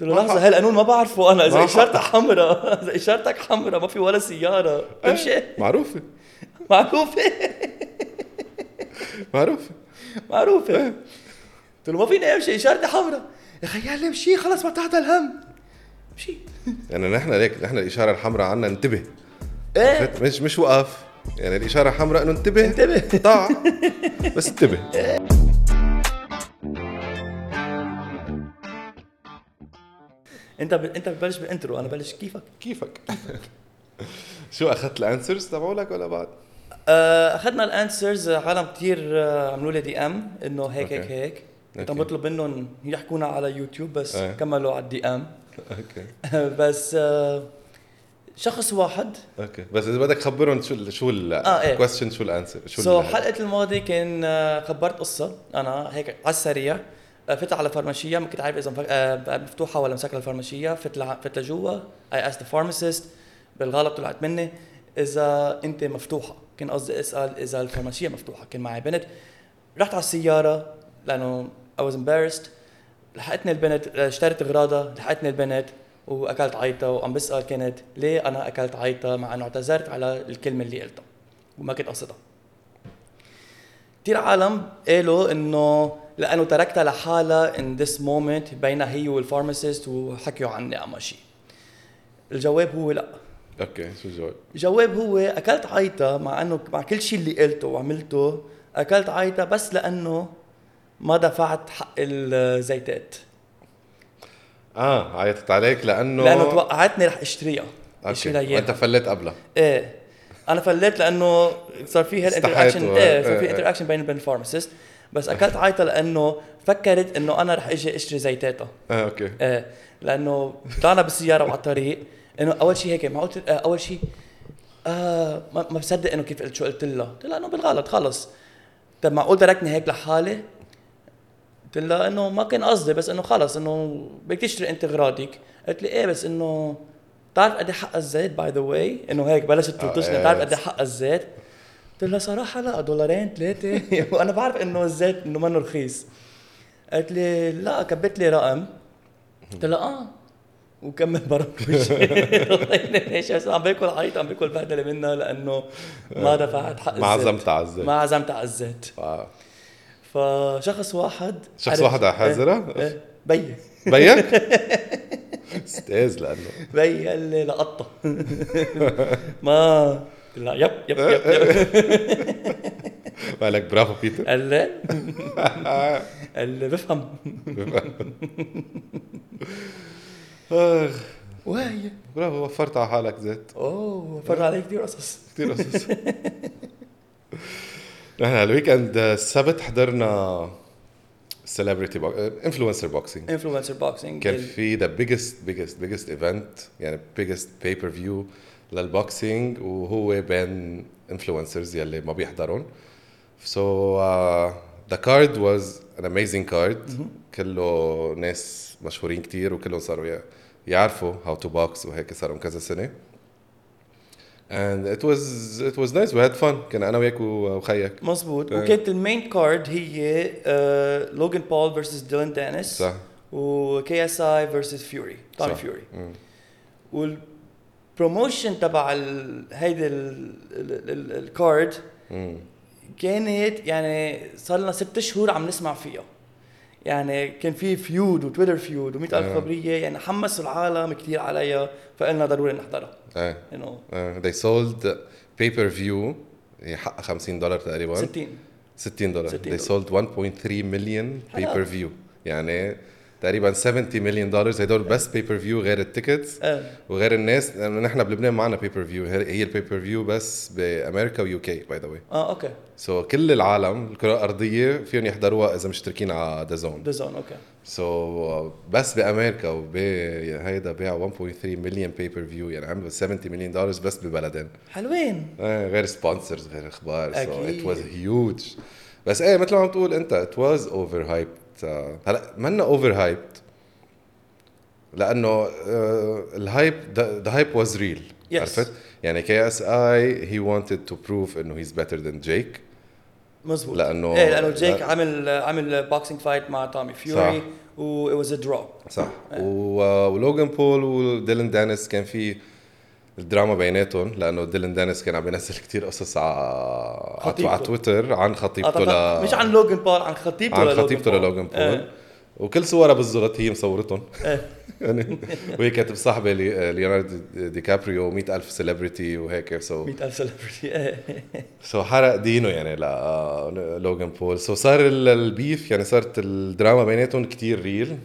قلت له لحظة. هالقانون ما بعرفه؟ أنا إذا إشارتك حمراء. إذا إشارتك حمراء ما في ولا سيارة. امشي معروفة. معروفة. معروفة. معروفة. قلت له ما فيني أمشي إشارتي حمراء. يا خي يلا امشي خلص ما بتعطى الهم. امشي. يعني نحن ليك نحن الإشارة الحمراء عنا انتبه. إيه؟ مش مش وقف. يعني الإشارة الحمراء إنه انتبه. انتبه. ضاع بس انتبه. انت ب... انت بتبلش بال intro أنا بلش كيفك كيفك شو أخذت ال answers تبعولك ولا بعد؟ آه، أخذنا ال answers عالم كثير عملوا لي DM إنه هيك هيك. هيك كنت okay. بطلب منهم يحكونا على يوتيوب بس إيه. كملوا على ال DM okay بس آه، شخص واحد okay بس إذا بدك خبرهم شو ال شو آه، إيه. ال question شو ال answer شو so ال- حلقة الماضي كان آه، خبرت قصة أنا هيك على السريع آه، فت على فارماشيه ما كنت عارف إذا مفك- آه، مفتوحة ولا مسكرة الفارماشيه فت فت لجوا. I ask the pharmacist بالغلط طلعت مني. إذا أنت مفتوحة كان قصدي أسأل إذا الفارماشيه مفتوحة كان معي بنت. رحت على السيارة لأنه I was embarrassed. لحقتني البنت آه، اشتريت اغراضها لحقتني البنت وأكلت عيطة. وعم بسأل كانت ليه أنا أكلت عيطة؟ مع إنه اعتذرت على الكلمة اللي قلتها وما كنت قصدها. كثير عالم قالوا إنه لأنه تركتها لحالها in this moment بينها هي وال pharmacist وحكيوا عني أما شيء الجواب هو لا. okay شو الجواب؟ الجواب هو أكلت عيطه مع إنه مع كل شيء اللي قلته وعملته أكلت عيطه بس لأنه ما دفعت حق الزيتات. آه عيطت عليك لأنه لأنه توقعتني رح أشتريها. okay وأنت فلت قبلها. إيه. أنا فليت لأنه صار في هال interaction إيه صار إيه، في إيه. interaction بين ال pharmacist بس أكلت عيطة لأنه فكرت إنه أنا رح إجي اشتري زيتاتها آه okay. إيه لأنه طلعنا بالسيارة وعلى الطريق إنه أول شيء هيك ما قلت آه، أول شيء آه ما ما بصدق إنه كيف قلت شو قلت لها. قلت لها إنه بالغلط خلص. طب معقول تركني هيك لحالي. قلت لها إنه ما كان قصدي بس إنه خلص إنه بدك تشتري أنت أغراضك. قالت لي إيه بس إنه بتعرف قد إيه حق الزيت by the way إنه هيك بلشت تلطشني إيه. بتعرف قد إيه حق الزيت. قلت لها صراحة لا دولارين ثلاثة وأنا بعرف إنه الزيت إنه منه رخيص. قالت لي لا كبت لي رقم. قلت لها آه. وكمل برك ليش بس عم باكل عيط عم باكل بهدلة منها لأنه ما دفعت حق ما عزمت على الزيت. ما عزمت على الزيت. فشخص واحد شخص واحد على إيه، بي بيك؟ أستاذ لأنه. بي قال لي لقطه ما له yep yep yep, yep. مالك برافو بيتر. قال لي قال لي بفهم. آخ. وهي برافو وفرت على حالك زيت. أوه فر علي كثير قصص. كثير قصص. نحن هال weekend السبت حضرنا celebrity influencer boxing influencer boxing كان في the biggest biggest biggest event يعني biggest pay per view لل boxing وهو بين influencers يلي ما بيحضرون. so the card was an amazing card كله ناس مشهورين كتير وكلهم صاروا يع- يعرفوا how to box وهيك صار لهم كذا سنة. And it was it was nice. We had fun. كان أنا وياك وخيك. مزبوط. وكانت ال main card هي لوجان بول versus ديلان دانيس صح. و KSI versus فيوري تومي صح. فيوري مم. وال promotion تبع ال- هيدي ال- ال- ال- ال card. كانت يعني صار لنا ست شهور عم نسمع فيها. يعني كان في feud وتويتر feud و آه. ألف خبرية. يعني حمسوا العالم كثير عليها فقلنا ضروري نحضرها. إيه انه Uh, they sold view هي حقها 50 دولار تقريبا. 60 60 دولار. 60 they sold 1.3 million pay حلال. per view يعني تقريبا 70 مليون دولار هدول بس pay per view غير ال tickets آه. وغير الناس. لأنه نحن بلبنان معنا per view هي هي ال pay per view بس بأمريكا و UK by the way آه okay. so كل العالم الكرة الأرضية فيهم يحضروها إذا مشتركين على DAZN DAZN okay. so بس بأمريكا وبهيدا باعوا 1.3 مليون pay per view يعني عملوا 70 مليون دولار بس ببلدين. حلوين. إيه غير sponsors غير أخبار. so it. was huge بس إيه مثل ما عم تقول أنت it was over hyped هلا منا over hyped لأنه ال hype the hype was real. عرفت؟ يعني KSI هي wanted to prove إنه he's better than جيك مزبوط. لأنه- إيه لأنه جيك عمل عمل boxing fight مع تومي فيوري. و it was a draw. صح. و- ولوجان بول وديلن دانيس كان في الدراما بيناتهم لأنه ديلن دانيس كان عم بينزل كتير قصص على. على تويتر عن آه خطيبته طبعاً. ل مش عن لوجن بول عن خطيبته عن للوجن خطيبته بول. للوجان بول آه. وكل صورها بالزلط هي مصورتهم إيه. يعني وهي كانت مصاحبه لي- ليوناردو دي كابريو 100000 celebrity وهيك so 100000 celebrity so حرق دينه يعني لوجان بول so صار ال- ال beef يعني صارت الدراما بيناتهم كتير real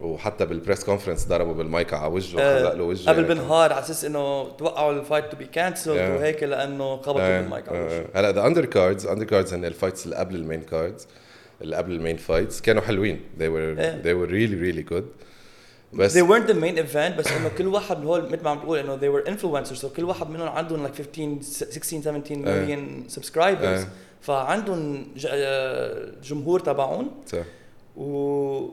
وحتى بال press conference ضربوا بالمايك على وجهه حلق له وجهه قبل. بنهار على أساس إنه توقعوا ال fight to be cancelled. وهيك لأنه خبطوا آه، بالمايك على آه، وجهه آه. هلأ the undercards undercards هن ال fights اللي قبل ال main cards اللي قبل ال main fights كانوا حلوين they were they were really really good بس they weren't the main event بس إنه كل واحد من هول مثل ما عم تقول إنه they were influencers so كل واحد منهم عندهم like 15 16 17 million subscribers إيه. فعندهم آه، جمهور تبعهم صح. و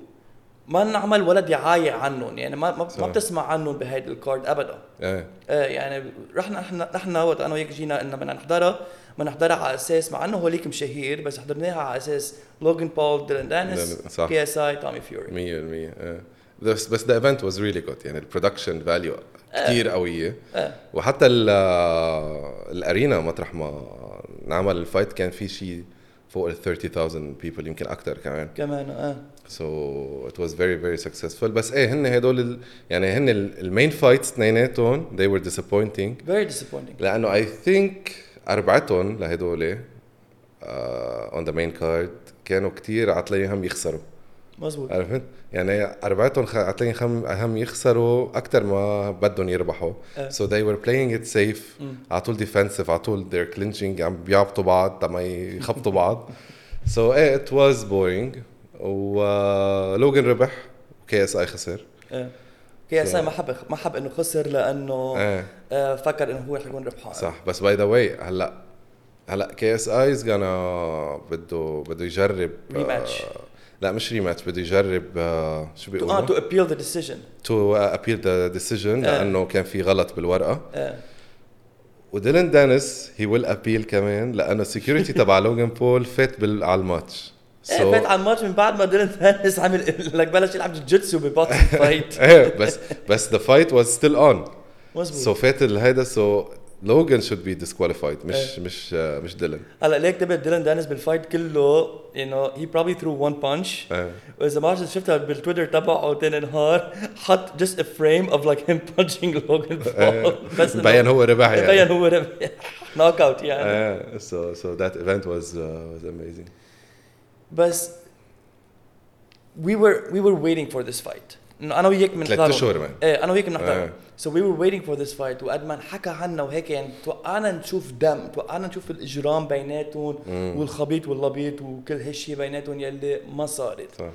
ما نعمل ولا دعاية عنهم يعني ما ما. ما بتسمع عنهم بهيدي ال card ابدا. إيه. آه يعني رحنا إحنا نحن وقت أنا وياك جينا إنه بدنا نحضرها بدنا نحضرها على أساس مع إنه هوليك مشاهير بس حضرناها على أساس لوجن بول ديلان صح. KSI تومي فيوري. 100% إيه. بس بس the event was really good يعني ال production value كثير قويه آه. وحتى ال- ال arena مطرح ما نعمل ال fight كان في شيء فوق ال 30000 people يمكن أكثر كمان. كمان آه so it was very very successful بس إيه هن هدول ال- يعني هن ال main fights اثنيناتهم they were disappointing. Very disappointing. لأنه I think اربعتهم لهدول on the main card كانوا كتير عتلانين هم يخسروا. مزبوط عرفت؟ يعني اربعتهم خ- عتلانين هم هم يخسروا أكثر ما بدهم يربحوا. so they were playing it safe. على طول defensive على طول they're clinching عم بيعبطوا بعض تما يخبطوا بعض. so إيه it was boring. ولوجن ربح و KSI خسر آه. KSI ما حب ما حب إنه خسر لأنه إيه آه فكر إنه هو حيكون ربحان صح بس by the way هلأ هلأ KSI is gonna بده بده يجرب Rematch. آه، لا مش rematch بده يجرب آه، شو آه بيقولوا to appeal the decision to appeal the decision آه. لأنه كان في غلط بالورقة آه. وديلن دانيس he will appeal كمان لأنه ال security تبع لوجان بول فات على الماتش إيه فات على الماتش من بعد ما ديلان دانيس عمل لك بلش يلعب جوجيتسو ب boxing fight إيه بس بس the fight was still on مزبوط so فات هيدا so لوجان should be disqualified مش إيه. مش مش ديلن. هلا ليك تبع ديلان دانيس بال fight كله؟ انه he probably threw one punch. إيه. وإذا ما شفتها بالتويتر تبعه تاني نهار حط a frame of like him punching Logan Paul. بس مبين هو ربح يعني. بين هو ربح. Knockout يعني so that event was uh, was amazing. بس we were we were waiting for this fight. أنا وياك من ثلاث اشهر man. إيه أنا وياك بنحضرها إيه. so we were waiting for this fight وقد ما انحكى عنا وهيك يعني توقعنا نشوف دم توقعنا نشوف الإجرام بيناتهم والخبيط واللبيط وكل هالشيء بيناتهم يلي ما صارت. صح.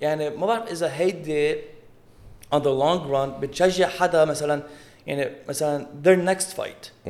يعني ما بعرف إذا هيدي on the long run بتشجع حدا مثلا يعني مثلا their next fight.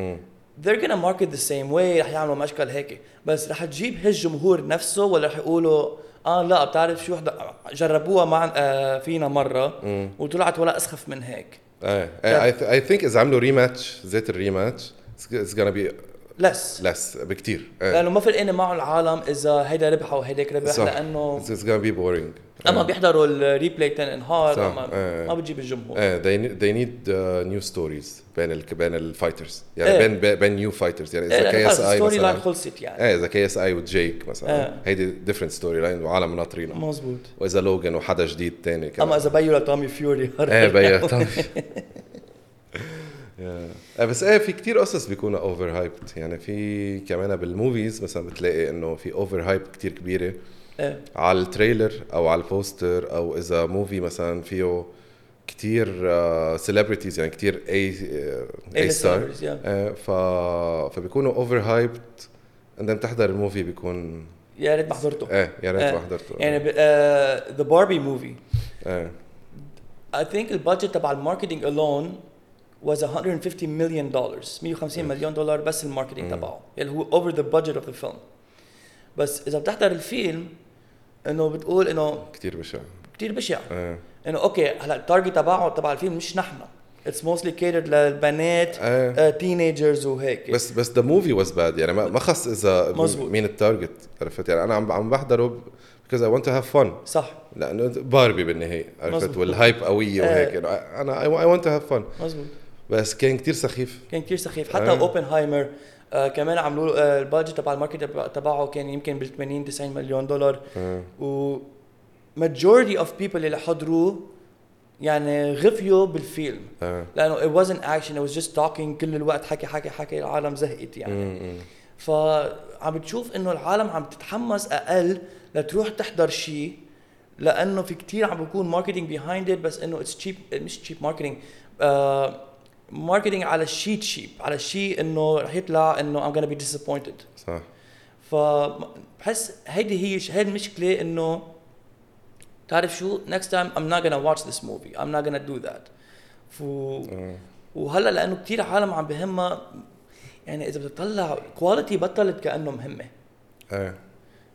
They're gonna market the same way رح يعملوا مشكل هيك. بس رح تجيب هالجمهور نفسه ولا رح يقولوا آه لا بتعرف شو حدا جربوها مع آه فينا مرة مم. وطلعت ولا أسخف من هيك. إيه I think إذا عملوا rematch زيت ال rematch it's gonna be less بكتير. إيه. لأنه ما فرقانه معه العالم إذا هيدا ربح أو هيداك ربح صح. لأنه it's gonna be boring. أما بيحضروا ال replay صح. أما إيه. ما بتجيب الجمهور. إيه they need uh, new stories بين ال بين ال fighters يعني إيه. بين بين new fighters يعني إيه، اذا K لأنه SI ال storyline خلصت يعني. إيه إذا KSI وجيك مثلا. إيه. هيدي different storyline وعالم ناطرينها مزبوط وإذا لوجان وحدا جديد تاني كمان. أما إذا بيو لتومي فيوري إيه بيا طبعا آه، بس إيه في كتير قصص بيكونوا overhyped يعني في كمان بال movies مثلا بتلاقي إنه في overhype كتير كبيرة. إيه. على ال trailer أو على ال poster أو إذا movie مثلا فيه كتير celebrities يعني كتير A A star. ف فبيكونوا overhyped انت بتحضر ال movie بيكون يا ريت ما حضرته. إيه يا ريت إيه. ما حضرته. يعني the Barbie movie إيه. I think ال budget تبع ال marketing alone was 150 مليون دولار 150 مليون دولار بس ال marketing تبعه. اللي هو over the budget of the film. بس إذا بتحضر الفيلم إنه بتقول إنه كتير بشع. كثير بشع. إيه إنه okay هلأ ال target تبعه تبع الفيلم مش نحن. it's mostly catered للبنات teenagers وهيك. بس بس the movie was bad يعني ما ما خص إذا مزبوط. مين ال target عرفت؟ يعني أنا عم عم بحضره because I want to have fun. صح. لأنه باربي بالنهاية عرفت؟ مزبوط. وال hype قوية وهيك. إيه. يعني أنا I want to have fun. مزبوط بس كان كتير سخيف. كان كثير سخيف. حتى آه. اوبنهايمر آه كمان عملوا له آه ال budget تبع ال market تبع- تبعه كان يمكن بال 80 90 مليون دولار. و majority of people اللي حضروه يعني غفيوا بالفيلم آه. لأنه it wasn't action it was just talking كل الوقت حكي حكي حكي العالم زهقت يعني مم. فعم بتشوف إنه العالم عم تتحمس أقل لتروح تحضر شيء لأنه في كتير عم بيكون marketing behind بس إنه it's cheap مش cheap marketing marketing على الشيء cheap على الشيء إنه رح يطلع إنه I'm gonna be disappointed. صح. فبحس هيدي هي هي المشكلة إنه تعرف شو؟ next time I'm not gonna watch this movie. I'm not gonna do that. ف... آه. وهلأ لأنه كثير عالم عم بهمها يعني إذا بتطلع quality بطلت كأنه مهمة. إيه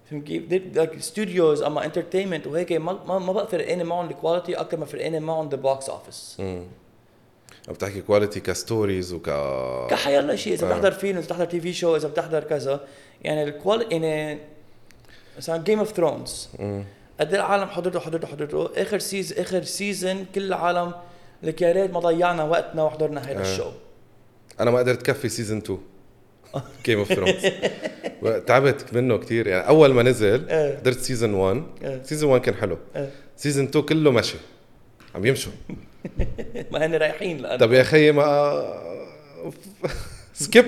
فهمت كيف؟ studios أما entertainment وهيك ما ما, بقى فرقانة معهم ال quality أكثر ما فرقانة معهم the box office بتحكي quality ك stories وك كحيلا شيء إذا آه. بتحضر فيلم إذا بتحضر TV show إذا بتحضر كذا يعني ال quality يعني مثلا Game of Thrones. قد إيه العالم حضرته حضرته حضرته آخر seas آخر season كل العالم لك يا ريت ما ضيعنا وقتنا وحضرنا هذا آه. ال show أنا ما قدرت كفي season 2 Game of Thrones تعبت منه كثير يعني أول ما نزل. حضرت season 1 إيه. season 1 كان حلو. season 2 كله مشي عم يمشوا ما هن رايحين لأنه طب يا خيي ما skip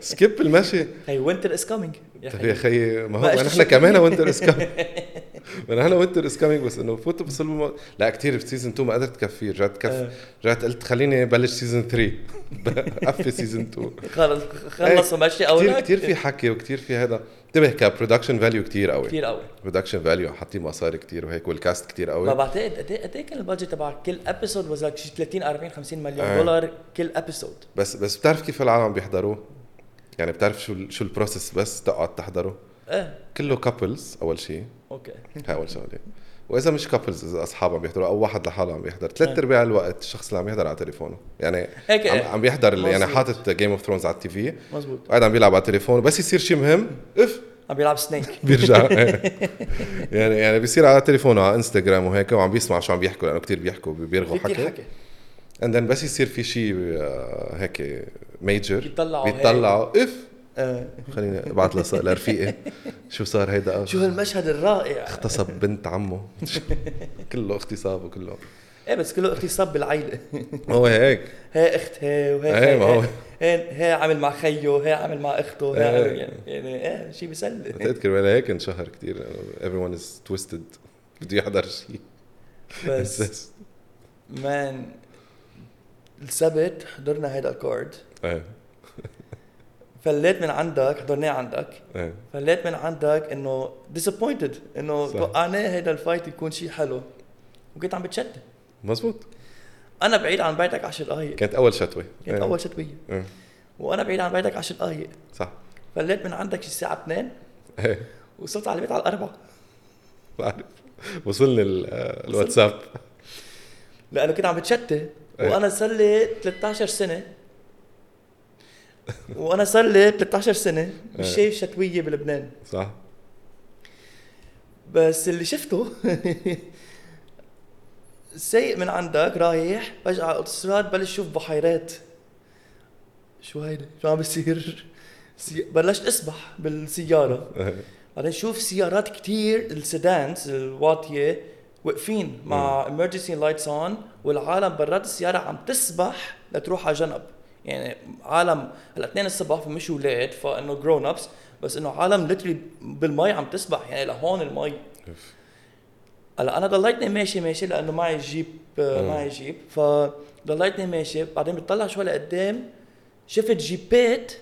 skip المشي. هي winter is coming طب يا خيي ما هو نحن كمان winter is coming ما نحن winter is coming بس إنه فوت بصل الم... لا كثير ب season 2 ما قدرت كفيه رجعت كف إيه. رجعت قلت خليني بلش season 3 قفي season 2 خلص خلصوا ماشي أو كثير لا كثير في حكي وكثير في هذا. انتبه ك production value كثير قوي. كثير قوي. production value حاطين مصاري كثير وهيك وال cast كثير ما قوي. بعتقد قد إيه قد إيه كان ال budget تبع كل episode was like 30 40 50 مليون آه. دولار كل episode بس بس بتعرف كيف العالم بيحضروه؟ يعني بتعرف شو شو ال process بس تقعد تحضره؟ إيه. كله couples أول شيء. okay. هاي أول شغلة. وإذا مش couples إذا أصحاب عم بيحضروا أو واحد لحاله عم بيحضر ثلاث آه. أرباع الوقت الشخص اللي عم يحضر على تليفونه. يعني هيك عم, إيه. عم بيحضر اللي يعني. حاطط Game of Thrones على ال TV. مزبوط وقاعد عم بيلعب على تليفونه. بس يصير شيء مهم إف عم بيلعب Snake بيرجع. يعني يعني بيصير على تليفونه على انستغرام وهيك وعم بيسمع شو عم بيحكوا لأنه كثير بيحكوا بيرغوا في كثير حكي. حكي and بس يصير في شيء آه، هيك major بيطلعوا بيطلعوا إف. خليني أبعث لرفيقي شو صار هيدا؟ شو هالمشهد الرائع. اغتصب بنت عمه. كله اغتصاب وكله. إيه بس كله اغتصاب بالعيلة. هو هيك. هي اخت هي وهي إيه، ما هو. هي هي عامل مع خيه هي عامل مع أخته هي إيه. يعني يعني إيه شيء بيسلي. بتذكر ولا هيك انشهر كثير everyone is twisted. بده يحضر شيء بس man السبت حضرنا هيدا ال card إيه. فليت من عندك حضرناه عندك. إيه. فليت من عندك إنه disappointed إنه. توقعناه هيدا ال fight يكون شيء حلو. وكنت عم بتشتت. مزبوط. أنا بعيد عن بيتك 10 دقائق كانت أول شتوة. كانت إيه. أول شتوية. إيه. وأنا بعيد عن بيتك 10 دقائق صح. فليت من عندك الساعة 2 إيه. وصلت على البيت على الأربعة. بعرف. وصلني آه، الواتساب. لأنه كنت عم بتشتت. إيه. وأنا صار لي 13 سنة. وأنا صار لي 13 سنة مش إيه. شايف شتوية بلبنان صح بس اللي شفته سايق من عندك رايح فجأة على الاوتوستراد بلش شوف بحيرات شو هيدا؟ شو عم بيصير؟ سي... بلشت أسبح بالسيارة إيه. بعدين شوف سيارات كتير ال sedans الواطية واقفين مع emergency lights on والعالم برات السيارة عم تسبح لتروح على جنب يعني عالم هلا 2 الصبح فمش أولاد فإنه grown ups بس إنه عالم literally بالمي عم تسبح يعني لهون المي. هلا أنا ضليتني ماشي ماشي لأنه معي جيب آه،. معي جيب. فضليتني ماشي بعدين بتطلع شوي لقدام شفت جيبات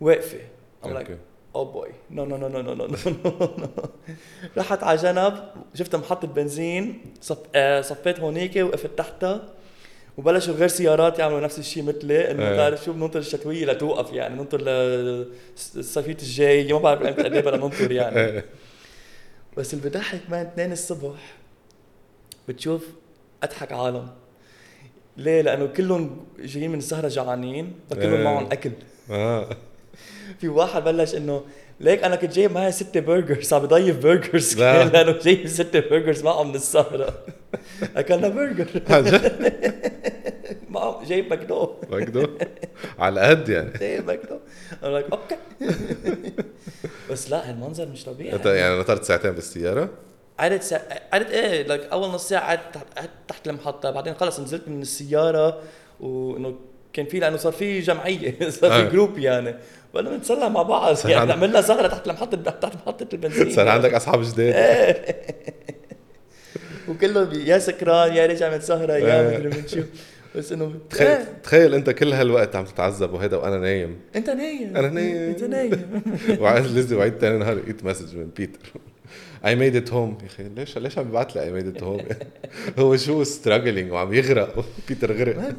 واقفة. Like okay. Oh boy no no no no no no no رحت على جنب شفت محطة بنزين صف... آه، صفيت هونيك وقفت تحتها. وبلشوا غير سيارات يعملوا نفس الشيء مثلي إنه إيه. بتعرف شو بننطر الشتويه لتوقف يعني ننطر للصيفيه الجاي ما بعرف إمتى قد إيه بدنا ننطر يعني إيه. بس اللي بضحك man 2 الصبح بتشوف أضحك عالم ليه؟ لأنه كلهم جايين من السهره جوعانين فكلهم إيه. معهم أكل آه في واحد بلش إنه ليك أنا كنت جايب معي ستة burgers عم بضيف burgers لأنه جايب ستة burgers معهم من السهرة. أكلنا برجر معهم جايب ماكدو. ماكدو على قد يعني. جايب ماكدو. أنا لك okay بس لا هالمنظر مش طبيعي. أنت يعني نطرت ساعتين بالسيارة؟ قعدت سا... قعدت إيه لك أول نص ساعة قعدت تحت, قعدت تحت المحطة بعدين خلص نزلت من السيارة وإنه كان في لأنه صار في جمعية صار آه. في group يعني. بدنا نتسلى مع بعض. يعني عند- عملنا سهرة تحت المحطة تحت محطة البنزين. صار عندك أصحاب جداد وكله بي- يا سكران يا رجع من سهرة يا آه. مدري من شو. بس إنه تخيل تخيل أنت كل هالوقت عم تتعذب وهيدا وأنا نايم. أنت نايم. أنا نايم. أنت نايم. وعايز لسه وعيد تاني نهار لقيت message من بيتر I made it home يا أخي ليش ليش عم ببعث لي I made it home هو شو struggling وعم يغرق بيتر غرق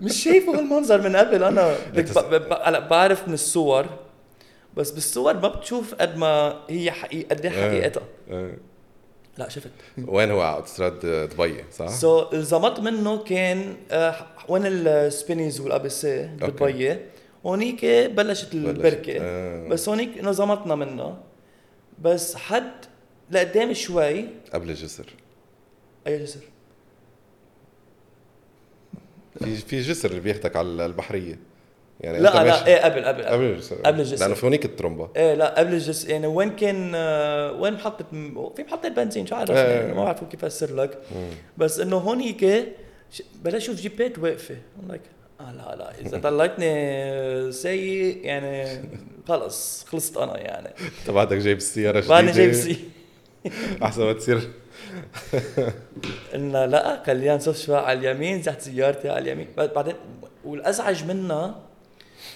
مش شايفه هالمنظر من قبل أنا هلا بعرف من الصور بس بالصور ما بتشوف قد ما هي حقيقة قد إيه آه. حقيقتها آه. لا شفت وين هو على اوتوستراد دبي صح؟ سو so, الزمط منه كان آه، وين السبينيز والابسي أوكي. بدبي هونيك بلشت البركة آه. بس هونيك نظمتنا منه بس حد لقدام شوي. قبل الجسر. أي جسر؟ في في جسر اللي بياخدك على البحرية. يعني لا لا إيه قبل قبل قبل. الجسر. قبل الجسر. لأنه في هونيك الترومبا إيه لا قبل الجزء يعني وين كان آه، وين محطة في محطة بنزين شو عارف. إيه. يعني ما بعرف كيف افسر لك. بس إنه هونيك بلا أشوف جيبات I'm like آه لا لا إذا طلعتني سيء يعني خلص خلصت أنا يعني. انت بعدك جايب السيارة جديده بعدني جايب سي احسن ما تصير قلنا لا خلينا نصف شوي على اليمين زحت سيارتي على اليمين. بعد- بعدين والأزعج منها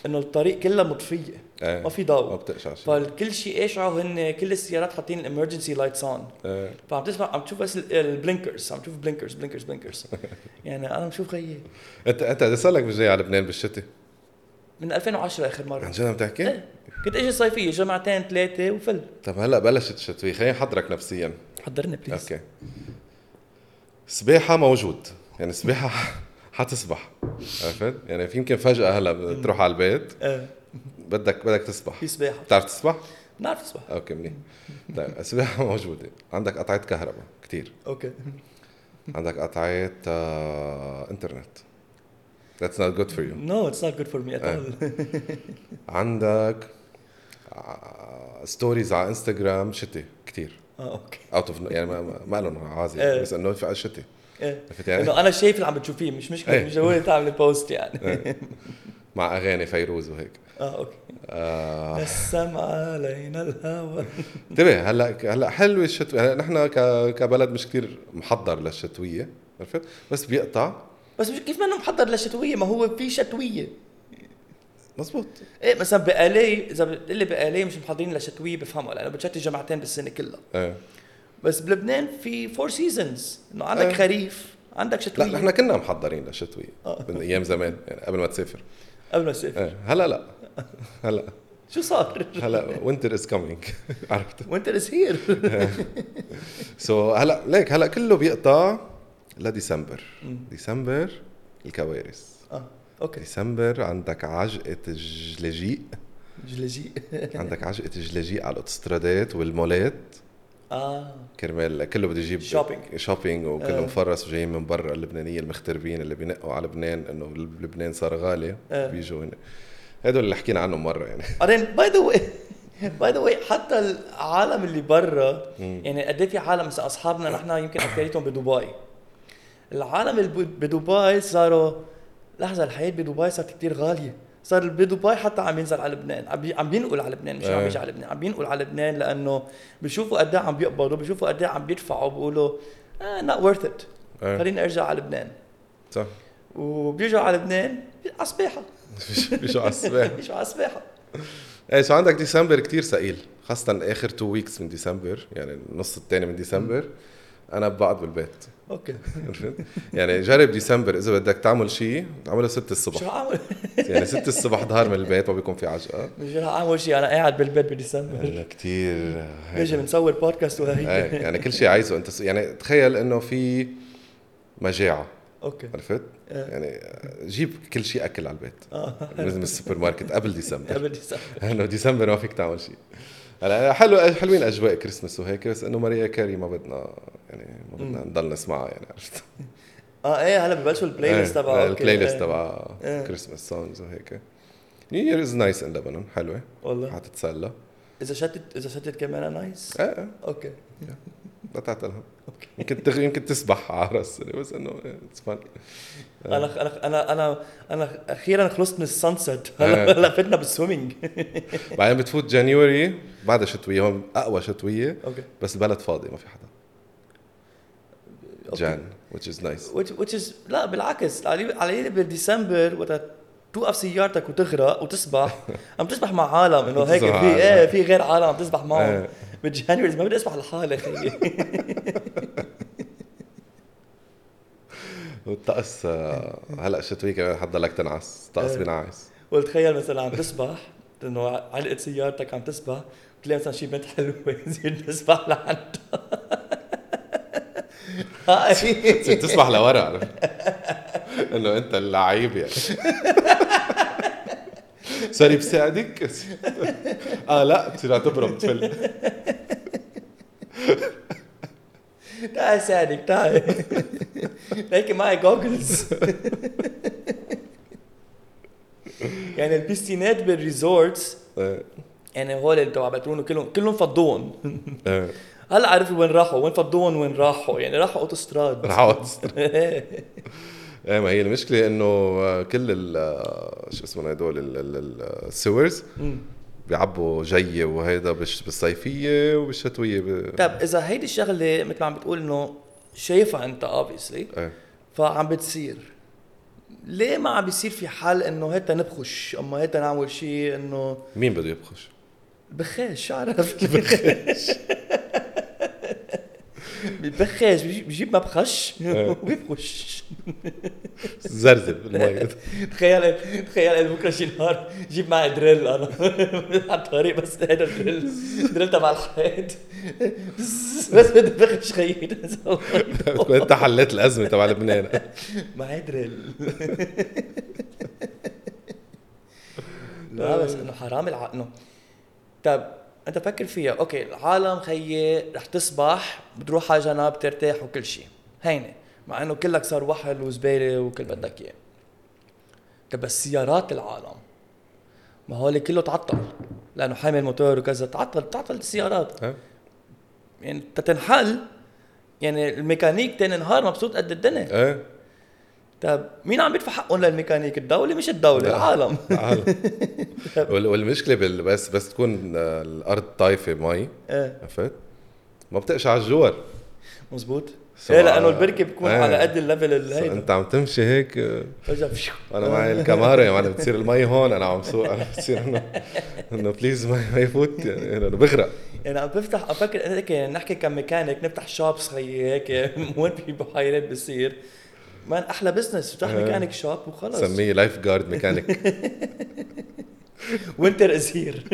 إنه الطريق كلها مطفية. إيه. ما في ما ضوء. بتقشع شيء فالكل شيء إشعة هن كل السيارات حاطين ال emergency lights on. فعم تسمع عم تشوف بس ال- ال blinkers عم تشوف blinkers blinkers blinkers يعني أنا بشوف خيي. انت أنت قد صار لك بالجاي على لبنان بالشتاء؟ من 2010 آخر عن مره جد عم تحكي؟ إيه. كنت إجي صيفية جمعتين ثلاثة وفل. طب هلا بلشت الشتوية خليني أحضرك نفسيا. حضرني please okay. سباحة موجود. يعني سباحة حتسبح. عرفت؟ يعني في يمكن فجأة هلا تروح على البيت. إيه. بدك بدك تسبح. في سباحة. بتعرف تسبح؟ بنعرف نسبح okay منيح. طيب السباحة موجودة. عندك قطعة كهرباء كتير. okay. عندك قطعة آه، إنترنت. That's not good for you. No it's not good for me at إيه. اول عندك stories على انستغرام شتي كتير. آه okay. out of يعني ما لهم عازي. إيه. بس إنه في شتي. إيه. يعني؟ إنه أنا شايف اللي عم بتشوفيه مش مشكلة إيه. مش ضروري تعمل post يعني. إيه. مع أغاني فيروز وهيك. آه okay. آه، نسم علينا الهوى. انتبه هلأ هلأ حلوة الشتوية. هلأ نحن كبلد مش كتير محضر للشتوية عرفت؟ بس بيقطع. بس مش كيف ما إنه محضر للشتويه ما هو في شتوية. مزبوط. إيه مثلا بآلي إذا بتقول لي بآلي مش محضرين للشتويه بفهمها لأنه بتشتي جمعتين بالسنة كلها. إيه. بس بلبنان في four seasons إنه عندك إيه. خريف عندك لا شتوية. نحن كنا محضرين للشتويه آه. من أيام زمان يعني قبل ما تسافر. قبل ما تسافر. إيه. هلا لا. هلا. شو صار؟ هلا winter is coming عرفت؟ winter is here so هلا ليك هلا كله بيقطع. لديسمبر ديسمبر. الكوارث. آه okay. ديسمبر عندك عجقة الجلاجيق جلاجيق عندك عجقة الجلاجيق على الاوتوسترادات والمولات. آه. كرمال كله بده يجيب Shopping. shopping وكله آه. مفرس وجايين من برا اللبنانية المغتربين اللي بينقوا على لبنان إنه لبنان صار غالي. آه. بيجوا هنا. هدول اللي حكينا عنهم مرة يعني. بعدين by the way by the way حتى العالم اللي برا يعني قد إيه في عالم مثلا أصحابنا نحن يمكن أكثريتهم بدبي. العالم بدبي صاروا لحظة الحياة بدبي صارت كثير غالية. صار بدبي حتى عم ينزل على لبنان. عم بي- عم بينقل على لبنان مش عم إيه. بيجي على لبنان عم بينقل على لبنان لأنه بيشوفوا قد إيه عم بيقبضوا بيشوفوا قد إيه عم بيدفعوا بيقولوا آه not worth it. آه. خليني أرجع على لبنان. صح. وبيرجعوا على لبنان على سباحه بيجوا على السباحة. بيرجعوا على سباحه إيه شو عندك ديسمبر كتير ثقيل خاصة آخر two weeks من ديسمبر يعني النص الثاني من ديسمبر. أنا بقعد بالبيت. okay؟ يعني جرب ديسمبر إذا بدك تعمل شيء اعمله 6 الصبح شو اعمل؟ يعني 6 الصبح ظهر من البيت ما بيكون في عجقه مش رح أعمل شيء أنا قاعد بالبيت بديسمبر. كثير نجي بنصور بودكاست وهي يعني كل شيء عايزه. أنت يعني تخيل إنه في مجاعة. okay. عرفت؟ إيه. يعني جيب كل شيء أكل على البيت. آه. من السوبر ماركت قبل ديسمبر. قبل ديسمبر. لأنه ديسمبر ما فيك تعمل شيء. هلا حلو حلوين أجواء كريسمس وهيك بس إنه Mariah Carey ما بدنا يعني ما بدنا نضل نسمعها يعني عرفت؟ آه إيه هلا ببلشوا ال playlist تبعها ال playlist. تبع إيه. Christmas songs وهيك. New Year is nice in لبنان حلوة. والله. حتتسلى. إذا شتت إذا شتت كمان nice إيه okay. تعتلها okay يمكن تغ... يمكن تسبح على راس بس إنه it's fun أنا أنا أنا أنا أنا أخيرا خلصت من ال sunset. إيه. هلا هلا فتنا بال swimming بعدين بتفوت January بعدها شتوية هون أقوى شتوية okay. بس البلد فاضي ما في حدا. okay. Jan which is nice. Which, which is لا بالعكس. علي بديسمبر وقت توقف سيارتك وتغرق وتسبح عم تسبح مع عالم إنه هيك في إيه. في غير عالم عم تسبح معهم. بال January ما بدي اسبح لحالي خيي والطقس آه، هلأ شتوي كمان؟ حتضلك تنعس. الطقس إيه. بينعس. وتخيل مثلا عم تسبح إنه علقت سيارتك عم تسبح تلاقي مثلا شي بنت حلوة تصير تسبح لعندها. تسبح لورا؟ إنه أنت اللعيب يعني. سوري بساعدك؟ آه لا بتصير تبرم تفل ساعدك تعال هيك معي جوجلز يعني البيستينات بالريزورتس إيه. يعني هول اللي تبع بترونو كلهم كلهم فضوهم إيه. هلا عرفوا وين راحوا وين فضوهم وين راحوا. يعني راحوا اوتوستراد راحوا إيه ما هي المشكلة إنه آه، كل ال آه، شو اسمه هدول ال- بيعبوا جي وهيدا بالصيفية وبالشتويه ب... طيب إذا هيدي الشغلة مثل ما عم بتقول إنه شايفها أنت اوبسلي إيه. فعم بتصير. ليه ما عم بيصير في حل إنه هيدا نبخش؟ أما هيدا نعمل شيء إنه مين بده يبخش؟ بخاش شو عرفت؟ بخاش ببخش بيجيب مبخش. وبيبخش زرزب بالمي تخيل تخيل بكره شي نهار جيب معي دريل أنا على الطريق بس هذا دريل دريل تبع الحيط بس بدي بخش خيي تكون انت حليت الازمه تبع لبنان معي دريل لا بس انه حرام الع... انه طيب أنت فكر فيها أوكي العالم خيي رح تسبح بتروح على جنب ترتاح وكل شيء. هينه مع إنه كلك صار وحل وزبالة وكل بدك إياه. طيب بس سيارات العالم ما هو اللي كله تعطل لأنه حامل موتور وكذا تعطل تعطل السيارات؟ يعني تتنحل يعني الميكانيك تاني نهار مبسوط قد الدنيا. إيه. طيب مين عم يدفع حقهم للميكانيك الدولة مش الدولة لا. العالم. وال- والمشكلة بال- بس بس تكون الأرض طايفة مي إيه عرفت؟ ما بتقشع الجوار مزبوط إيه لأنه البركة بتكون إيه. على قد ال level اللي هيدا أنت عم تمشي هيك فجأة. أنا معي الكاميرا يا معلم بتصير المي هون أنا عم سوق أنا بصير إنه إنه please ما يفوت يعني لأنه بغرق يعني عم بفتح أفكر هيك يعني نحكي كميكانيك نفتح shops هي هيك وين في بحيرات بصير man أحلى business افتح. mechanic shop وخلص. سميه lifeguard mechanic Winter Is Here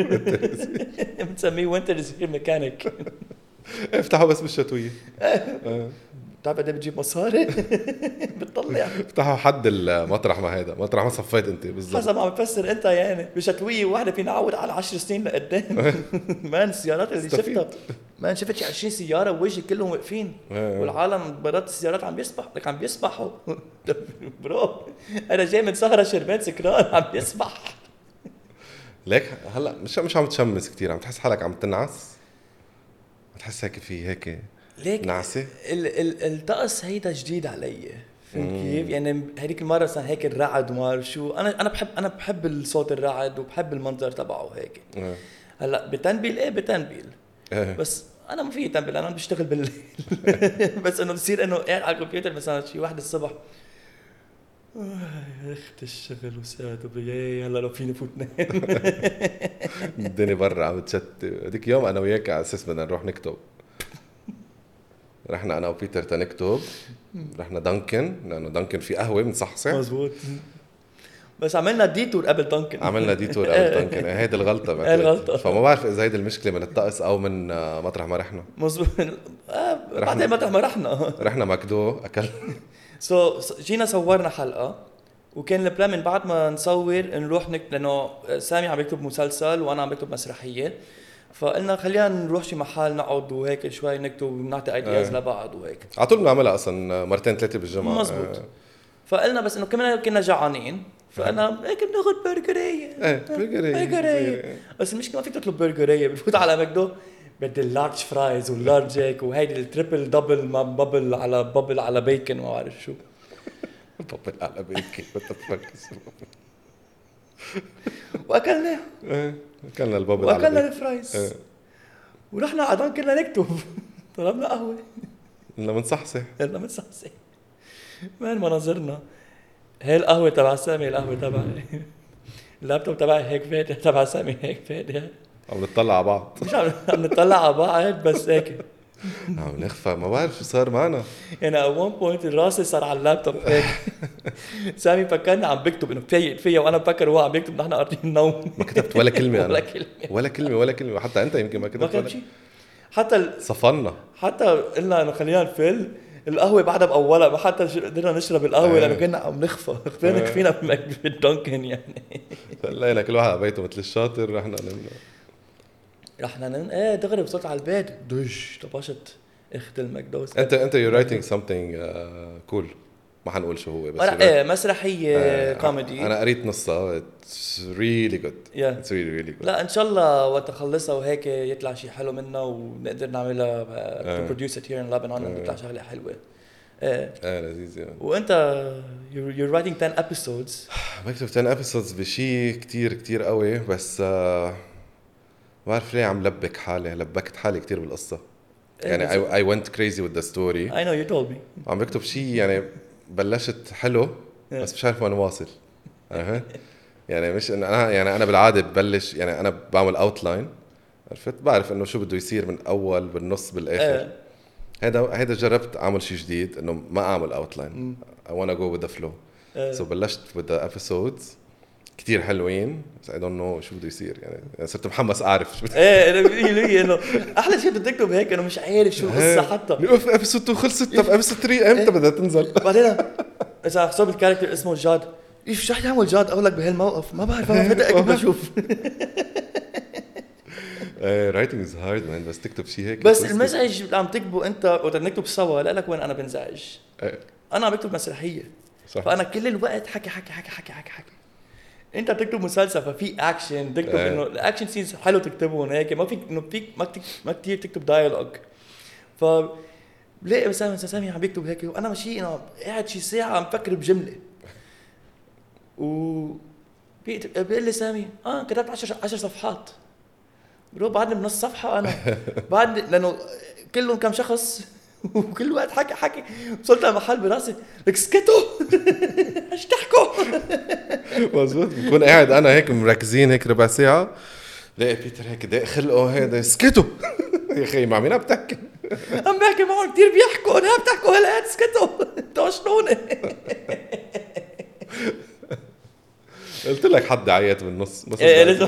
بنسميه Winter Is Here mechanic افتحوا بس بالشتوية. آه. بتعرف قد إيه بتجيب مصاري؟ بتطلع. افتحوا حد المطرح ما هيدا. مطرح ما صفيت انت بالضبط. حسب ما عم بفسر انت يعني. بشتويه واحدة فينا نعود على 10 سنين لقدام. man السيارات اللي استفيد. شفتها. man شفت شي 20 سيارة بوجهي كلهم واقفين. إيه. والعالم برات السيارات عم بيسبح لك عم بيسبحوا bro أنا جاي من سهره شربان سكران عم بيسبح ليك هلأ مش مش عم تشمس كثير عم تحس حالك عم تنعس؟ عم تحس هيك في هيك ليك ال الطقس هيدا جديد علي فهمت كيف؟ يعني هذيك المرة صار هيك الرعد وما بعرف شو. أنا أنا بحب أنا بحب الصوت الرعد وبحب المنظر تبعه هيك. إيه. هلا بتنبيل؟ إيه بتنبيل. إيه. بس أنا ما في تنبيل أنا بشتغل بالليل بس إنه بصير إنه قاعد على الكمبيوتر مثلا شي واحد الصبح. آه، يا اخت الشغل وساد وبيا هلا لو فيني فوت. نام الدنيا برا عم تشت هذيك يوم أنا وياك على أساس بدنا نروح نكتب. رحنا أنا وبيتر تنكتب رحنا Dunkin لأنه Dunkin في قهوة بنصحصح مزبوط بس عملنا detour قبل Dunkin. عملنا detour قبل Dunkin. إيه، هيدي الغلطة هي الغلطة. فما بعرف إذا هيدي المشكلة من الطقس أو من مطرح ما رحنا. مزبوط آه بعدين مطرح ما رحنا. رحنا McDo اكل so so, جينا صورنا حلقة وكان ال plan من بعد ما نصور نروح نك... لأنه سامي عم يكتب مسلسل وأنا عم بكتب مسرحية. فقلنا خلينا نروح شي محل نقعد وهيك شوي نكتب ونعطي ideas إيه. لبعض وهيك. على طول بنعملها أصلا مرتين ثلاثة بالجمعة. مزبوط. آه. فقلنا بس إنه كمان كنا جوعانين فانا هيك بناخذ برجرية. إيه برجرية. برجرية. بس المشكلة ما فيك تطلب برجرية بتفوت على McDo بدي ال large fries وال large هيك وهيدي ال triple double ما بابل على بابل على بيكن ما بعرف شو. بابل على بيكي what أكلنا البابل وأكلنا الفرايز. إيه. ورحنا قعدان كنا نكتب. طلبنا قهوة. بدنا منصحصح يلا متصحصح وين مناظرنا هي القهوة تبع سامي القهوة تبعي اللابتوب تبعي هيك فاتح تبع سامي هيك فاتح. عم نطلع على بعض. مش عم عم نطلع على بعض بس هيك. عم نخفى. ما بعرف شو صار معنا. يعني at one point راسي صار على اللابتوب. هيك. سامي فكرني عم بكتب إنه فيا فيا وأنا بفكر هو عم بيكتب نحن قاعدين نوم ما كتبت ولا كلمة ولا أنا كلمة. ولا كلمة ولا كلمة. حتى أنت يمكن ما ما كتبت كان ولا شيء حتى ال... صفنا. حتى قلنا إنه خلينا نفل. القهوة بعدها بأولها ما حتى قدرنا نشرب القهوة إيه. لأنه كنا عم نخفى. خفينا إيه. كفينا بالدونكن يعني. لقينا كل واحد على بيته مثل الشاطر. رحنا نمنا رحنا نن... إيه دغري وصلت على البيت. دش طبشت اخت المكدوس انت أنت you're writing something cool ما حنقول شو هو بس إيه مسرحية آه، كوميدي. أنا قريت نصها. it's really good. it's really really good لا إن شاء الله وقت أخلصها وهيك يطلع شيء حلو منها ونقدر نعملها آه. produce it here in لبنان آه. تطلع شغلة حلوة. إيه إيه. لذيذ يعني وأنت you're writing 10 episodes. بكتب 10 episodes بشيء كتير كتير قوي بس آه، بعرف ليه عم لبك حالي لبكت حالي كتير بالقصة. إيه، يعني I, I went crazy with the story. I know you told me. عم بكتب شيء يعني بلشت حلو بس مش عارف وين واصل. عرفت؟ يعني مش انه أنا يعني أنا بالعادة ببلش يعني أنا بعمل outline عرفت؟ بعرف إنه شو بده يصير من أول بالنص بالآخر. إيه. هيدا هيدا جربت أعمل شيء جديد إنه ما أعمل outline wanna go with the flow. إيه. so بلشت with the episodes. كتير حلوين بس I don't know شو بده يصير يعني صرت محمس أعرف شو إيه أنا بيجي لي إنه أحلى شيء بدك تكتب هيك إنه مش عارف شو القصة حتى. أوف episode 2 خلصت طب episode 3 إمتى بدها تنزل؟ بعدين إذا حسب ال character اسمه جاد. إيش شو رح يعمل جاد؟ أقول لك بهالموقف. ما بعرف ما فتح أكيد بشوف writing is hard man بس تكتب شيء هيك بس. المزعج اللي عم تكتبه أنت وقت نكتب سوا لا لك وين أنا بنزعج. إيه، أنا عم بكتب مسرحية. صح. فأنا كل الوقت حكي حكي حكي حكي حكي حكي. انت بتكتب مسلسل ففي اكشن تكتب إيه. إنه ال action scenes حلو تكتبهم هيك. ما فيك انه فيك ما كتير ما كثير تكتب dialogue ف بلاقي مثلا سامي؟ عم بيكتب هيك. وأنا ماشي أنا قاعد شي ساعة عم فكر بجملة. و بيقول لي سامي آه كتبت 10 10 صفحات. bro بعدني بنص صفحه أنا. بعدني لأنه كلهم كم شخص؟ وكل وقت حكي حكي. وصلت لمحل براسي لك اسكتوا إيش تحكوا؟ مزبوط بكون قاعد أنا هيك مركزين هيك ربع ساعة. لاقي بيتر هيك داق خلقه هيدا اسكتوا يا أخي مع مين عم تحكي؟ عم بحكي معهم كثير بيحكوا. أنا بتحكوا هلا اسكتوا أنتوا شلوني قلت لك حد عيط بالنص. بس لازم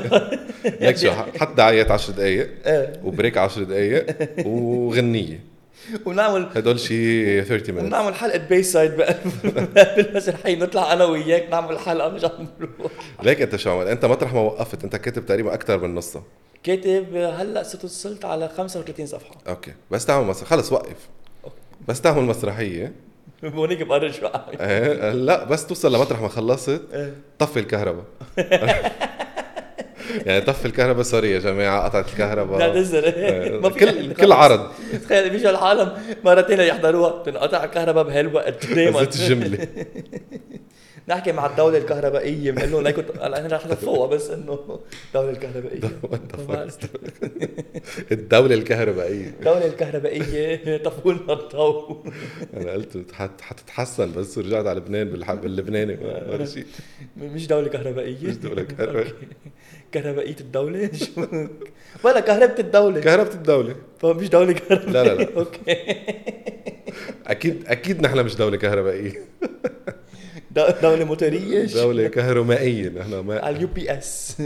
لك شو حد عيط 10 دقائق إيه. و break 10 دقائق وغنية. ونعمل هدول شي 30 minutes. ونعمل حلقة B-side بقى بالمسرحيه نطلع أنا وياك نعمل حلقة مش عم نروح. ليك أنت شو عملت؟ أنت مطرح ما وقفت أنت كاتب تقريبا أكثر من نصها كاتب هلأ صرت وصلت على 35 صفحة. okay. بس تعمل مسرح خلص وقف. بس تعمل مسرحية. هونيك بقرر شو إيه لا بس توصل لمطرح ما خلصت. إيه. طفي الكهرباء. يعني طفي الكهرباء سوري يا جماعة قطعت لا الكهرباء تزر إيه. ما في كل. كل عرض. تخيل بيجوا العالم مرتين يحضروها تنقطع الكهرباء بهالوقت دائما نزلت الجملة. نحكي مع الدولة الكهربائية بنقول لهم ليكن أنا رح فوقها بس إنه الدولة الكهربائية. الدولة الكهربائية. الدولة الكهربائية. طفوا لنا الضوء؟ أنا قلت حت- حتتحسن بس رجعت على لبنان بالح- باللبناني. ما- ولا شيء. مش دولة كهربائية. مش. okay. كهربائية الدولة؟ شو؟ ولا كهربة الدولة. كهرباء الدولة. فمش دولة كهربائية. لا، لا، لا. okay. أكيد أكيد نحن مش دولة كهربائية. دو- دولة موتورية؟ دولة كهرمائية نحن ما على ال UPS.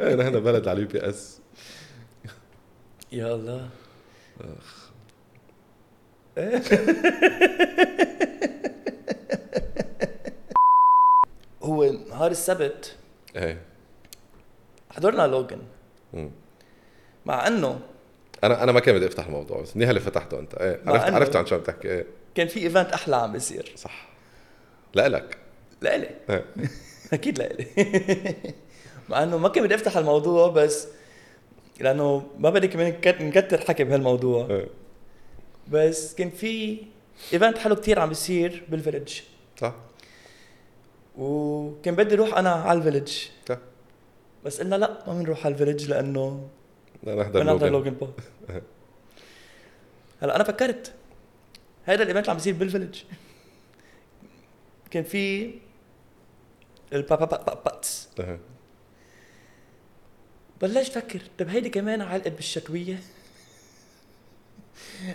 إيه، نحن بلد على ال UPS. يا الله هو نهار السبت. إيه. حضرنا لوجن مم. مع إنه أنا أنا ما كان بدي أفتح الموضوع بس منيح اللي فتحته أنت. إيه. عرفت عرفت عن شو عم تحكي إيه. كان في event أحلى عم بيصير. صح. لا لك لإلي. إيه. أكيد لإلي. مع إنه ما كان بدي أفتح الموضوع بس لأنه ما بدي كمان نكت- نكتر حكي بهالموضوع. إيه. بس كان في event حلو كتير عم بيصير بال village صح. وكان بدي أروح أنا على ال village صح. بس قلنا لا ما بنروح على ال village لأنه بدنا نحضر لوجن. بول هلا أنا فكرت هذا ال event اللي عم بيصير بال village كان في البابا بابا باتس إيه. بلشت فكر. طب هيدي كمان علقت بالشتويه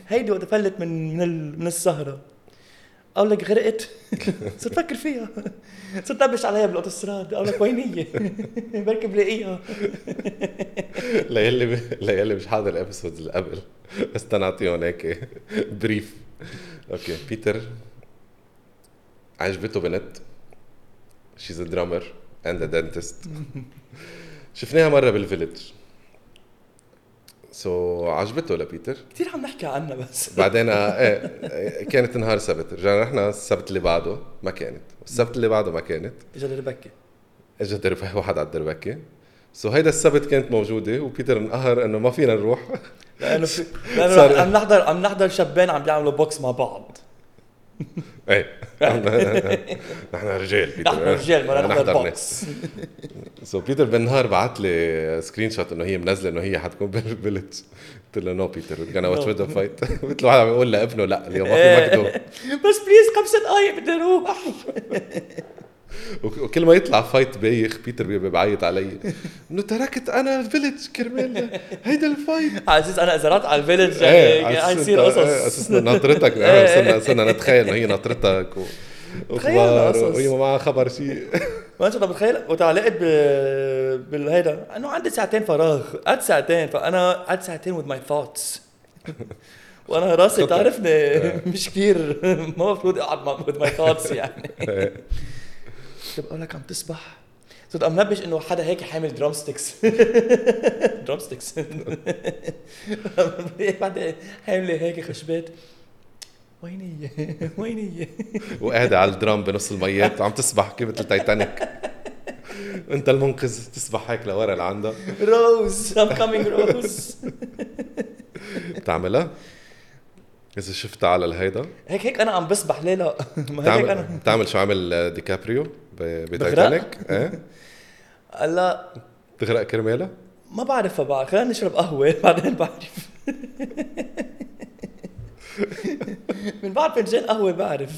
هيدي وقت فلت من من من السهرة. أقول لك غرقت. صرت فكر فيها. صرت أنبش عليها بالاوتوستراد أقول لك وين هي بركي بلاقيها للي للي مش حاضر ال episodes اللي قبل. بس تنعطيهم هيك brief okay بيتر عجبته بنت. she's a drummer and a dentist شفناها مرة بال village so so, عجبته لبيتر. كثير عم نحكي عنها بس. بعدين آه، إيه كانت نهار سبت. رجعنا رحنا السبت اللي بعده ما كانت. السبت اللي بعده ما كانت. اجى دربكه اجى درب واحد على الدربكه so هيدا السبت كانت موجودة وبيتر انقهر إنه ما فينا نروح. لأنه في لأنه عم نحضر عم نحضر شابين عم بيعملوا box مع بعض. إيه. نحن رجال بيتر. نحن رجال بدنا نحضر box so بيتر بالنهار بعت لي screenshot إنه هي منزلة إنه هي حتكون بال village قلت له no بيتر gonna watch the fight مثل واحد عم يقول لابنه لا اليوم ما في مكدو بس بليز خمس دقايق بدي أروح وكل ما يطلع fight بايخ بيتر بيبقى بعيط علي. إنه تركت أنا ال village كرمال هيدا ال fight على أساس أنا إذا رحت على ال village يعني حيصير إنت- قصص إيه، أساسا ناطرتك. إيه. صرنا صرنا نتخيل انه هي ناطرتك و... وهي ما معها خبر شيء ما أنت متخيل وتعلقت ب... بالهيدا إنه عندي ساعتين فراغ. قعدت ساعتين فأنا قعدت ساعتين with my thoughts. وأنا راسي خطر. تعرفني مش كثير ما المفروض أقعد مع- my thoughts يعني. طب أقول لك عم تسبح. صرت عم نبش إنه حدا هيك حامل drumsticks drumsticks بعدين حاملة هيك خشبات وين هي؟ وين هي؟ وقاعدة على ال drum بنص الميات وعم تسبح كيف مثل تايتانيك. انت المنقذ تسبح هيك لورا لعندها روز I'm coming روز بتعملها؟ إذا شفتها على الهيدا. هيك هيك أنا عم بسبح ليه لا؟ ما هيك أنا بتعمل شو عمل ديكابريو ب- بتايتانيك إيه؟ هلا تغرق كرمالها ما بعرفها بعد خلينا نشرب قهوة بعدين بعرف. من بعد فنجان قهوة بعرف.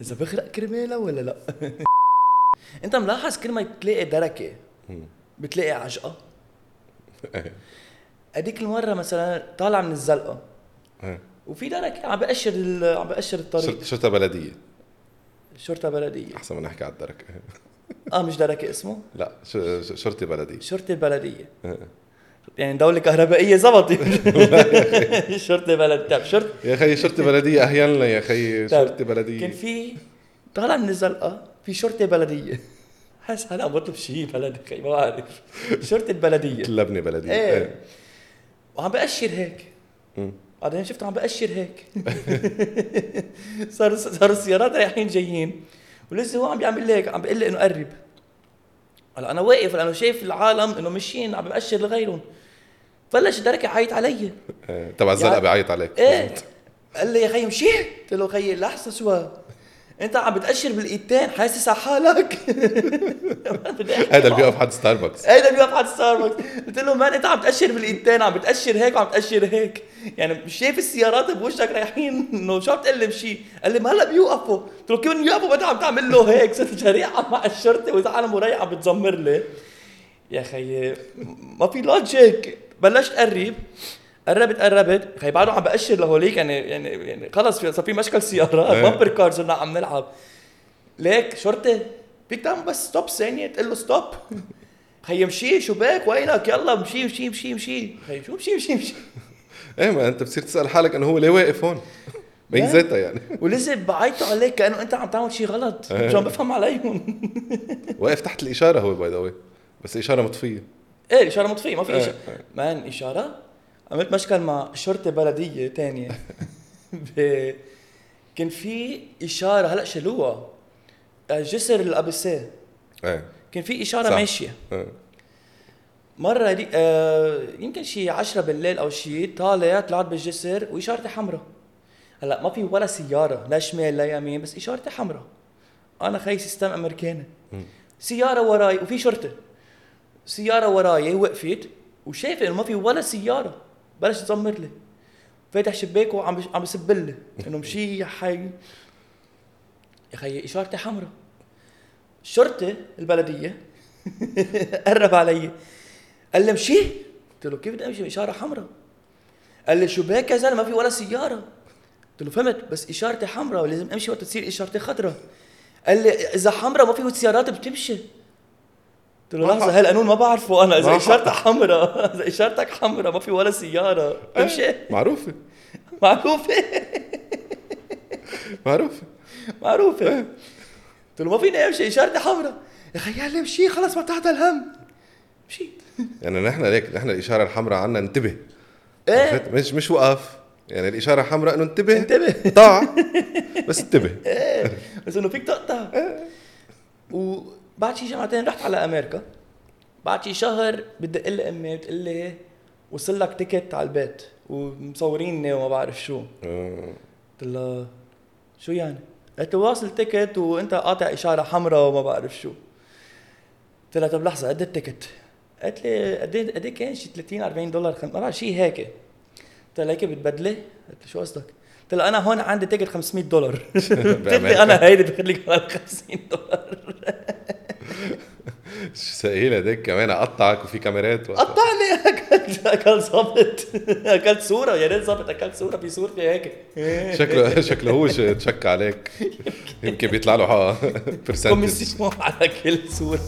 إذا بغرق كرمالها ولا لا؟ أنت ملاحظ كل ما تلاقي دركة بتلاقي عجقة؟ إيه. هذيك المرة مثلا طالع من الزلقة. إيه. وفي دركة عم بأشر ال- عم بأشر الطريق. شرطة شرطة بلدية. شرطة بلدية. أحسن ما نحكي على الدرك. آه مش دركة اسمه؟ لا ش- ش- شرطة بلدية. شرطة البلدية إيه. يعني دولة كهربائية زبطت شرطة بلد طيب شرطة يا خي شرطة بلدية أحيانا يا خي شرطة بلدية. كان في طالع من الزلقه في شرطة بلدية. حس هلا عم بطلب شيء بلدي خي ما بعرف. شرطة بلدية. اللبنة بلدية. إيه. وعم بأشر هيك. بعدين شفت عم بأشر هيك. صار صار السيارات رايحين جايين. ولسه هو عم بيعمل لي هيك عم بيقول لي إنه قرب هلا أنا واقف لأنه شايف العالم إنه ماشيين عم بأشر لغيرهم. بلش الدركة عيط علي. إيه. تبع الزلقة يعني- بيعيط عليك. إيه. قال لي يا خي مشيت قلت له خيي لحظه شوي انت عم بتأشر بالايدتين حاسس على حالك. هذا اللي بيقف حد ستاربكس هيدا اللي بيقف على ستاربكس قلت له مان انت عم تأشر بالايدتين عم بتأشر هيك وعم تأشر هيك. يعني مش شايف السيارات بوشك رايحين إنه شو بتقول لي بشي قال لي ما هلا بيوقفوا. قلت له كيف بدهم يوقفوا انت عم تعمل له هيك. صرت جريحه مع الشرطه واذا عالم وراي عم بتزمر لي. يا خيي ما في logic بلشت قرب قربت قربت. خي بعده عم بأشر لهوليك يعني يعني يعني خلص صار في مشكل سيارات. bumper car صرنا عم نلعب. ليك شرطة فيك تعمل بس stop ثانية تقول له stop خي مشي شو بك؟ وينك؟ يلا مشي مشي مشي مشي. خي شو مشي مشي مشي. إيه ما أنت بتصير تسأل حالك إنه هو ليه واقف هون؟ بين. ذاتها يعني. ولسه بعيطوا عليك كأنه أنت عم تعمل شيء غلط. إيه. مش عم بفهم عليهم. واقف تحت الإشارة هو by the بس الاشاره مطفية. إيه الاشاره مطفية ما في إيه. إشارة. man إشارة. عملت مشكل مع شرطة بلدية تانية. ب... كان في إشارة هلأ شالوها. آه، جسر الابسيه إيه. كان في إشارة صح. ماشية. إيه. مرة دي آه يمكن شي 10 بالليل أو شي طالع طلعت بالجسر وإشارتي حمراء. هلأ ما في ولا سيارة لا شمال لا يمين بس إشارتي حمراء. أنا خي system أمريكاني. سيارة وراي وفي شرطة. سيارة وراي وقفت وشايفة إنه ما في ولا سيارة. بلش تزمر لي. فاتح شباكه وعم عم بسب لي. إنه مشي يا خي. يا خيي إشارتي حمراء. الشرطه البلدية قرب علي. قال لي امشي قلت له كيف بدي أمشي؟ إشارة حمراء. قال لي شو بك يا زلمة؟ ما في ولا سيارة. قلت له فهمت بس إشارتي حمراء. ولازم أمشي وقت تصير إشارتي خضراء. قال لي إذا حمراء ما في سيارات بتمشي. قلت له لحظة. هالقانون ما بعرفه؟ أنا إذا إشارتك حمراء. إذا إشارتك حمراء ما في ولا سيارة. تمشي؟ معروفة. معروفة. معروفة. معروفة. قلت له ما فيني أمشي إشارتي حمراء. يا خي امشي خلص ما تحت الهم. مشيت يعني نحن ليك نحن الإشارة الحمراء عنا انتبه. إيه؟ مش مش وقف. يعني الإشارة الحمراء إنه انتبه. انتبه. ضاع بس انتبه. إيه. بس إنه فيك تقطع. وبعد شي جمعتين رحت على أمريكا بعد شي شهر بدي أقول أمي بتقول لي وصل لك تيكت على البيت ومصوريني وما بعرف شو آه. قلت لها شو يعني؟ قالت واصل ticket وأنت قاطع إشارة حمراء وما بعرف شو قلت لها طب لحظة قد ال ticket؟ قالت لي قد إيه قد إيه كان شي 30 40 دولار. ما بعرف شيء هيك قلت لها هيك بتبدلي؟ قالت لي شو قصدك؟ قلت لها أنا هون عندي ticket 500 دولار قلت لي. أنا هيدي باخذ لك 50 دولار شو ثقيل هديك كمان قطعك وفي كاميرات. قطعني اكلت اكلت ظبط أكلت صورة. يا ريت ظبط أكلت صورة. في صورتي هيك. شكله شكله هو تشك عليك. يمكن بيطلع له percentage commission على كل صورة.